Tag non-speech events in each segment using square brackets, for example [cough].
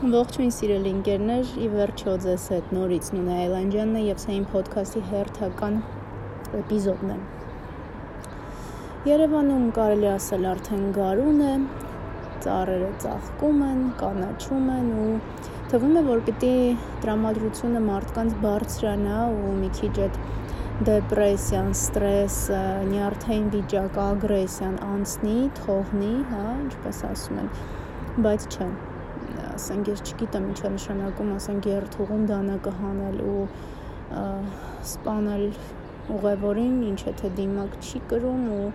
Ողջույն սիրելի ընկերներ, ի վերջո ձեզ հետ նորից Նունե Այլանդյանն է եւ սա իմ ոդքասթի հերթական էպիզոդն է։ Երևանում կարելի ասել արդեն գարուն է, ծառերը ծաղկում են, կանաչում են ու թվում է, որ պիտի տրամադրությունը մարդկանց բարձրանա ու մի քիչ այդ դեպրեսիան, ստրեսը, նյարդային վիճակը, ագրեսիան անցնի, թողնի, հա, ինչպես ասում են, բայց չէ ասենք ես չգիտեմ ինչ է նշանակում, ասենք երթուղում դանակը հանել ու սպանել ուղևորին, ինչ է թե դիմակ չի կրում ու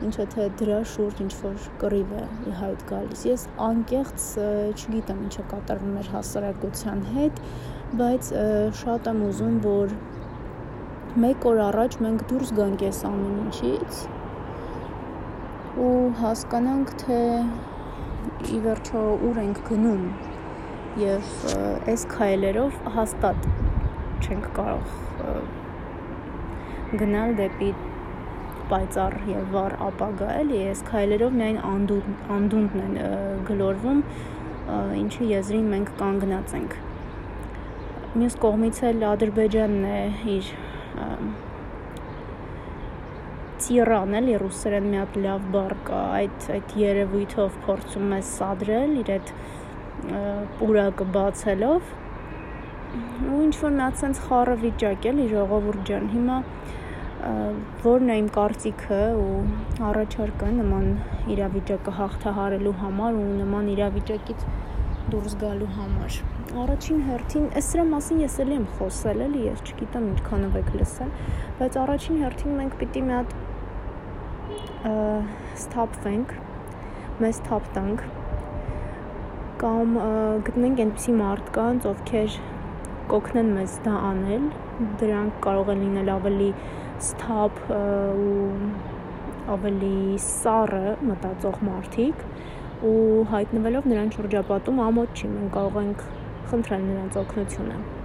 ինչ է թե դրա շուրջ ինչ որ կռիվ է հայտ գալիս։ Ես անկեղծ չգիտեմ ինչ է կատարվում մեր հասարակության հետ, բայց շատ եմ ուզում, որ մեկ օր առաջ մենք դուրս գանք այս ամեն ինչից ու հասկանանք, թե ի վերջո ուր ենք գնում եւ այս քայլերով հաստատ չենք կարող գնալ դեպի պայծառ եւ վառ ապագա էլի այս քայլերով միայն անդունդ անդունդն են գլորվում ինչի եզրին մենք կանգնած ենք մյուս կողմից էլ ադրբեջանն է իր Տիրան էլի ռուսերեն մի հատ լավ բառ կա այդ այդ երևույթով փորձում է սադրել իր այդ պուրակը բացելով ու ինչ որ նա ցենց խառը վիճակ էլի ժողովուրդ ջան հիմա որն է իմ կարծիքը ու առաջարկը նման իրավիճակը հաղթահարելու համար ու նման իրավիճակից դուրս գալու համար։ Առաջին հերթին, սրա մասին ես էլի եմ խոսել, էլի ես չգիտեմ ինչքանով եք լսել, բայց առաջին հերթին մենք պիտի մի հատ սթափվենք, մեզ թափ տանք կամ գտնենք այնպիսի մարդկանց, ովքեր կօգնեն մեզ դա անել, դրանք կարող են լինել ավելի սթափ ու ավելի սառը մտածող մարդիկ ու հայտնվելով նրանց շրջապատում ամոթ չի, մենք կարող ենք խնդրել նրանց օգնությունը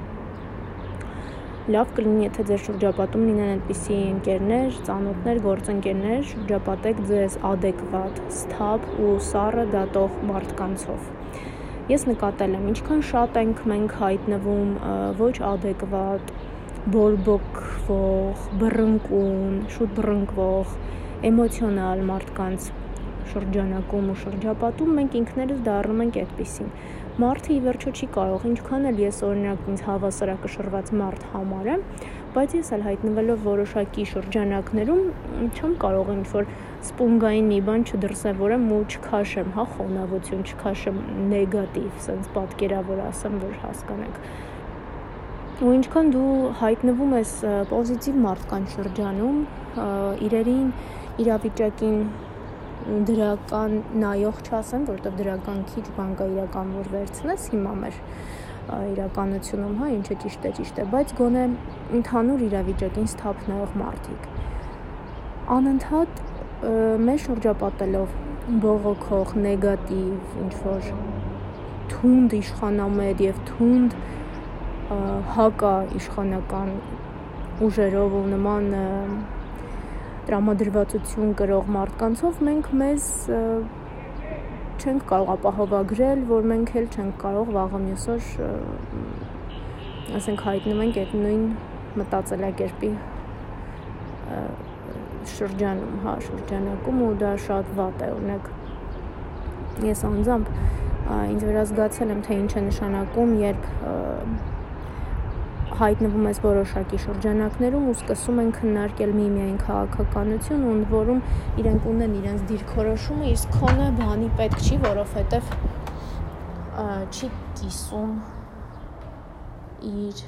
լավ կլինի, եթե ձեր շրջապատում լինեն այնպիսի ընկերներ, ծանոթներ, գործընկերներ, շրջապատեք ձեզ adekvat, սթափ ու սառը դատող մարդկանցով։ Ես նկատել եմ, ինչքան շատ ենք մենք հայտնվում ոչ adekvat, բորբոքվող, բռնկուն, շուտ բռնկվող, էմոցիոնալ մարդկանց շրջանակում ու շրջապատում մենք ինքներս դառնում ենք այդպեսին մարդը ի վերջո չի կարող ինչքան էլ ես օրինակ ինձ հավասարակշռված մարդ համարեմ բայց ես էլ հայտնվելով որոշակի շրջանակներում չեմ կարող ինչ որ սպունգային մի բան չդրսևորեմ ու չքաշեմ, հա, խոնավություն, չքաշեմ նեգատիվ, sense պատկերավոր ասեմ, որ հասկանեք։ Ու ինչքան դու հայտնվում ես պոզիտիվ մարդկանց շրջանում, իրերին, իրավիճակին դրական նայող չասեմ, որովհետև դրական քիչ բան կա իրական որ վերցնես հիմա մեր իրականությունում, հա, ինչը ճիշտ է, ճիշտ է, բայց գոնե ընդհանուր իրավիճակին սթափ նայող մարդիկ անընդհատ մեր շրջապատելով բողոքող, նեգատիվ, ինչ որ թունդ իշխանամետ եւ թունդ հակա իշխանական ուժերով ու նման տրամադրվածություն կրող մարդկանցով մենք մեզ չենք կարող ապահովագրել, որ մենք էլ չենք կարող վաղը մյուսօր ասենք հայտնվենք այդ նույն մտածելակերպի շրջանում, հա, շրջանակում ու դա շատ վատ է, օրինակ ես անձամբ ինձ վրա զգացել եմ թե ինչ է նշանակում, երբ հայտնվում ես որոշակի շրջանակներում ու սկսում են քննարկել միմիային քաղաքականություն ու ընդ որում իրենք ունեն իրենց դիրքորոշումը, իսկ քոնը բանի պետք չի, որովհետև չի կիսում իր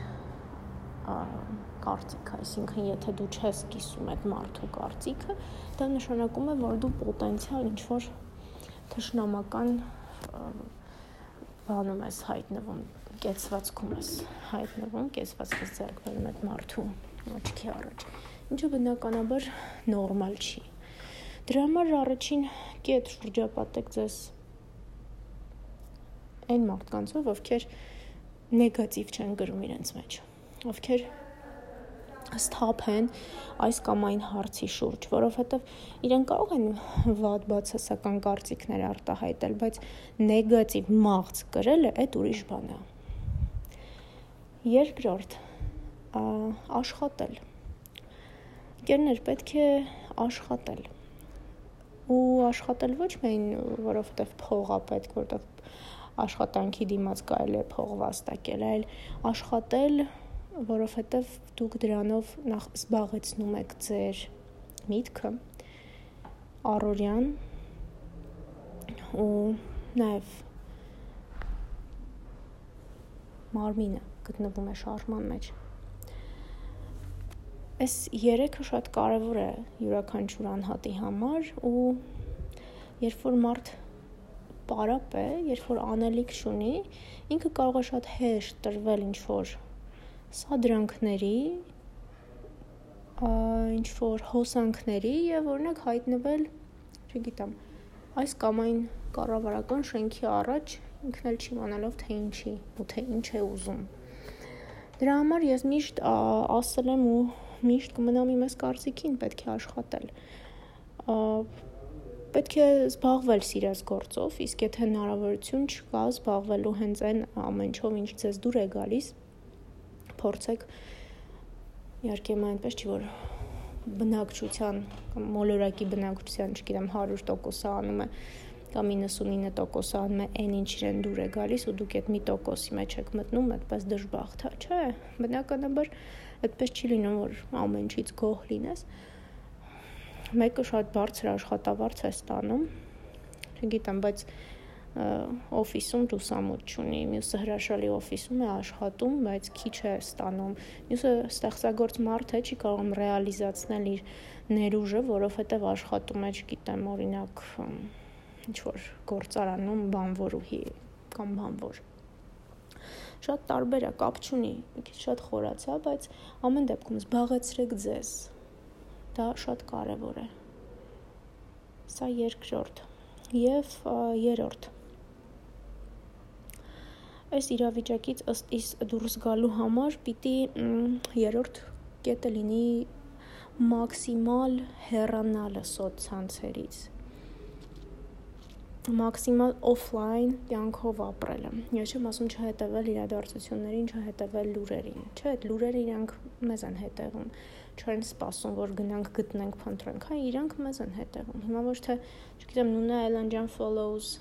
կարծիքը, այսինքն եթե դու չես կիսում այդ մարդու կարծիքը, դա նշանակում է, որ դու պոտենցիալ ինչ որ թշնամական բանում ես հայտնվում կեցվածքում ես հայտնվում, կեցվածքից ձեռք բերում այդ մարդու աչքի առաջ, ինչը բնականաբար նորմալ չի։ Դրա համար առաջին կետ շրջապատեք ձեզ այն մարդկանցով, ովքեր նեգատիվ չեն գրում իրենց մեջ, ովքեր սթափեն այս կամ այն հարցի շուրջ, որովհետև իրեն կարող են վատ բացասական կարծիքներ արտահայտել, բայց նեգատիվ մաղձ կրելը այդ ուրիշ բան է։ Երկրորդ, աշխատել։ Գերներ պետք է աշխատել ու աշխատել ոչ միայն որովհետև փող է պետք, որովհետև աշխատանքի դիմաց կարելի է փող վաստակել, այլ աշխատել, որովհետև դուք դրանով նախ զբաղեցնում եք ձեր միտքը առօրյան ու նաև մարմինը գտնվում է շարժման մեջ Այս երեքը շատ կարևոր է յուրաքանչյուր անհատի համար ու երբ որ մարդ պարապ է, երբ որ անելիք ունի, ինքը կարող է շատ հեշտ տրվել ինչ որ սադրանքների, ինչ որ հոսանքների եւ օրինակ հայտնվել, չգիտեմ, այս կամ այն կառավարական շենքի առաջ ինքն էլ չի իմանալով թե ինչի ու թե ինչ է ուզում։ Դրա համար ես միշտ ասել եմ ու միշտ կմնամ իմ այս կարծիքին, պետք է աշխատել։ Պետք է զբաղվել սիրած գործով, իսկ եթե հնարավորություն չկա զբաղվելու հենց այն ամենչով, ինչ ձեզ դուր է գալիս, փորձեք իհարկե այնպես չի որ բնակչության կամ մոլորակի բնակչության, չգիտեմ, 100%-ը անում է կամ 99%-ը անում է այն ինչ իրեն դուր է գալիս ու դուք այդ մի տոկոսի մեջ եք մտնում, այդպես դժբախտ, հա, չէ, բնականաբար այդպես չի լինում, որ ամեն ինչից գոհ լինես։ Մեկը շատ բարձր աշխատավարձ է ստանում, չգիտեմ, բայց օֆիսում լուսամուտ չունի, մյուսը հրաշալի օֆիսում է աշխատում, բայց քիչ է ստանում։ Մյուսը ստեղծագործ մարդ է, չի կարող ռեալիզացնել իր ներուժը, որովհետև աշխատում է, չգիտեմ, օրինակ ինչ որ գործարանում բանվորուհի կամ բանվոր շատ տարբեր է, կապ չունի, մի քիչ շատ խորացա, բայց ամեն դեպքում զբաղեցրեք ձեզ։ Դա շատ կարևոր է։ Սա երկրորդ եւ երրորդ այս իրավիճակից ըստ իս դուրս գալու համար պիտի երրորդ կետը լինի մաքսիմալ հեռանալը սոցցանցերից մաքսիմալ օֆլայն կյանքով ապրելը։ Ես չեմ ասում չհետևել իրադարձություններին, չհետևել լուրերին։ Չէ, այդ լուրերը իրանք մեզ են հետևում։ Չեն սպասում, որ գնանք գտնենք, փնտրենք, հա, իրանք մեզ են հետևում։ Հիմա ոչ թե, չգիտեմ, Նունա Էլանջան follows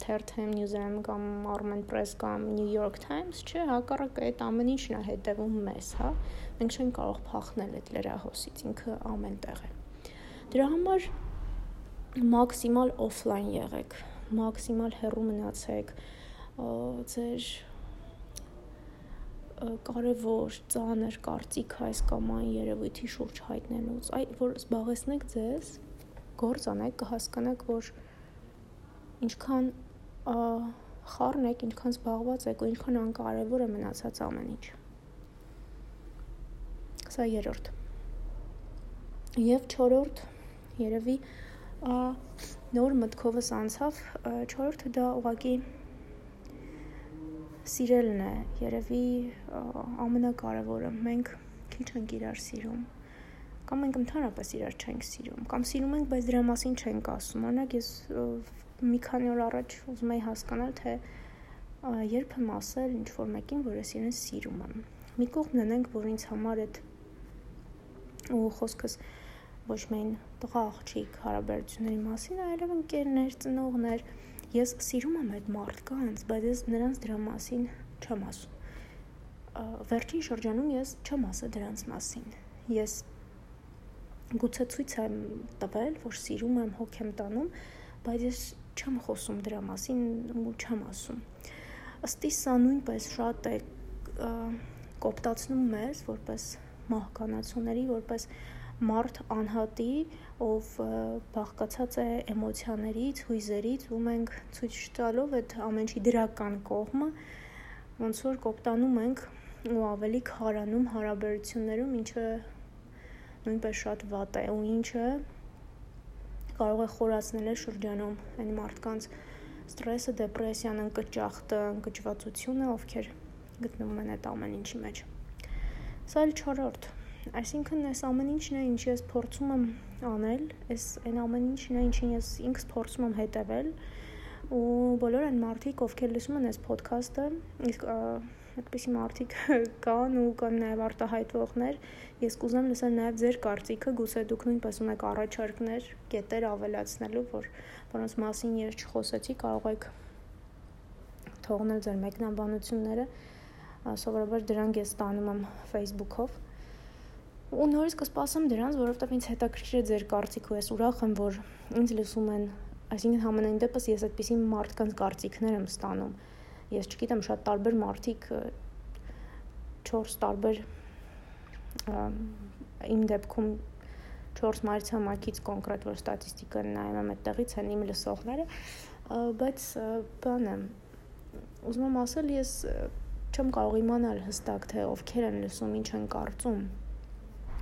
Tertem News-ում կամ Armen Press կամ New York Times, չէ, հակառակը այդ ամեն ինչն է հետևում մեզ, հա։ Մենք չենք կարող փախնել այդ լրահոսից, ինքը ամեն տեղ է։ Դրա համար մաքսիմալ օֆլայն եղեք, մաքսիմալ հեռու մնացեք ձեր կարևոր ծանր կարծիք այս կամ այն երևույթի շուրջ հայտնելուց, այ որ զբաղեցնեք ձեզ, գործ անեք, կհասկանաք, որ ինչքան խառն եք, ինչքան զբաղված եք ու ինչքան անկարևոր է մնացած ամեն ինչ։ Սա երրորդ։ Եվ չորրորդ երևի նոր մտքովս անցավ, չորրորդը դա ուղակի սիրելն է, երևի ամենակարևորը։ Մենք քիչ ենք իրար սիրում կամ մենք ընդհանրապես իրար չենք սիրում, կամ սիրում ենք, բայց դրա մասին չենք ասում։ Օրինակ ես մի քանի օր առաջ ուզում եի հասկանալ, թե երբ եմ ասել ինչ որ մեկին, որ ես իրեն սիրում եմ։ Մի կողմ նենենք, որ ինձ համար այդ ու խոսքս ոչ միայն տղա աղջիկ հարաբերությունների մասին, այլև ընկերներ, ծնողներ։ Ես սիրում եմ այդ մարդկանց, բայց ես նրանց դրա մասին չեմ ասում։ Վերջին շրջանում ես չեմ ասել դրանց մասին։ Ես գուցե ցույց եմ տվել, որ սիրում եմ, հոգ եմ տանում, բայց ես չեմ խոսում դրա մասին ու չեմ ասում։ Ըստ սա նույնպես շատ է կոպտացնում մեզ որպես մահկանացուների, որպես մարդ անհատի, ով բաղկացած է էմոցիաներից, հույզերից, ու մենք ցույց տալով այդ ամենի դրական կողմը ոնց որ կոպտանում ենք ու ավելի քարանում հարաբերություններում, ինչը նույնպես շատ վատ է ու ինչը կարող է խորացնել է շրջանում այն մարդկանց ստրեսը, դեպրեսիան, ընկճախտը, ընկճվածությունը, ովքեր գտնվում են այդ ամեն ինչի մեջ։ Սա էլ 4-րդ։ Այսինքն այս ամեն ինչն է, ինչ ես փորձում եմ անել, այս այն ամեն ինչն է, ինչին ես ինքս փորձում եմ հետևել ու բոլոր այն մարդիկ, ովքեր լսում են այս ոդքասթը, իսկ այդպիսի մարդիկ [laughs] կան ու կան նաև արտահայտվողներ։ Ես կուզեմ լսել նաև ձեր կարծիքը, գուցե դուք նույնպես ունեք առաջարկներ, կետեր ավելացնելու, որ որոնց մասին ես չխոսեցի, կարող եք թողնել ձեր մեկնաբանությունները։ Սովորաբար դրանք ես ստանում եմ Facebook-ով։ Ու նորից կսպասեմ դրանց, որովհետև ինձ հետաքրքիր է ձեր կարծիքը, ես ուրախ եմ, որ ինձ լսում են, այսինքն համենայն դեպս ես այդպիսի մարդկանց կարծիքներ եմ ստանում ես չգիտեմ շատ տարբեր մարդիկ 4 տարբեր իմ դեպքում 4 մայրցամաքից կոնկրետ որ ստատիստիկա նայում եմ այդտեղից են իմ լսողները բայց բանը ուզում եմ ասել ես չեմ կարող իմանալ հստակ թե ովքեր են լսում ինչ են կարծում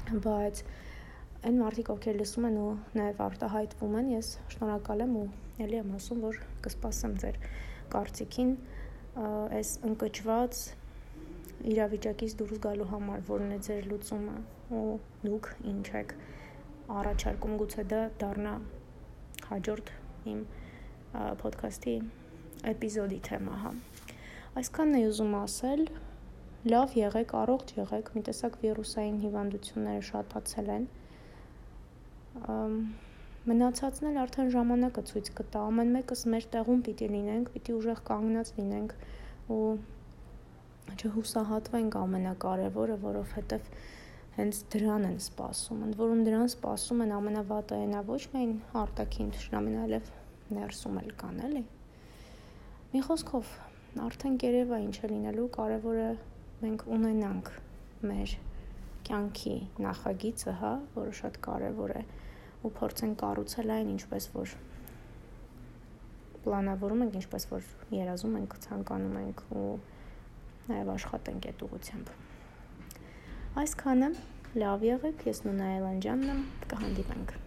բայց այն մարդիկ ովքեր լսում են ու նաև արտահայտվում են ես շնորհակալ եմ ու ելի եմ ասում որ կսպասեմ ձեր կարծիքին այս ընկճված իրավիճակից դուրս գալու համար, որն է ձեր լուծումը ու դուք ինչ եք առաջարկում գուցե դա դառնա հաջորդ իմ ոդքասթի էպիզոդի թեմա, հա։ Այսքանն է ուզում ասել։ Լավ եղեք, առողջ եղեք, մի տեսակ վիրուսային հիվանդությունները շատացել են։ Մնացածն էլ արդեն ժամանակը ցույց կտա։ Ամեն մեկս մեր տեղում պիտի լինենք, պիտի ուժեղ կանգնած լինենք ու չհուսահատվենք ամենակարևորը, որովհետև հենց դրան են սպասում։ Ընդ որում դրան սպասում են ամենավատը այնա ոչ միայն արտաքին թշնամին, այլև ներսում էլ կան, էլի։ Մի խոսքով, արդեն կերևա ինչ է լինելու, կարևորը մենք ունենանք մեր կյանքի նախագիծը, հա, որը շատ կարևոր է ու փորձենք կառուցել այն ինչպես որ պլանավորում ենք, ինչպես որ երազում ենք, ցանկանում ենք ու նաև աշխատենք այդ ուղությամբ։ Այսքանը լավ եղեք, ես Նունա Էլանջյանն եմ, կհանդիպենք։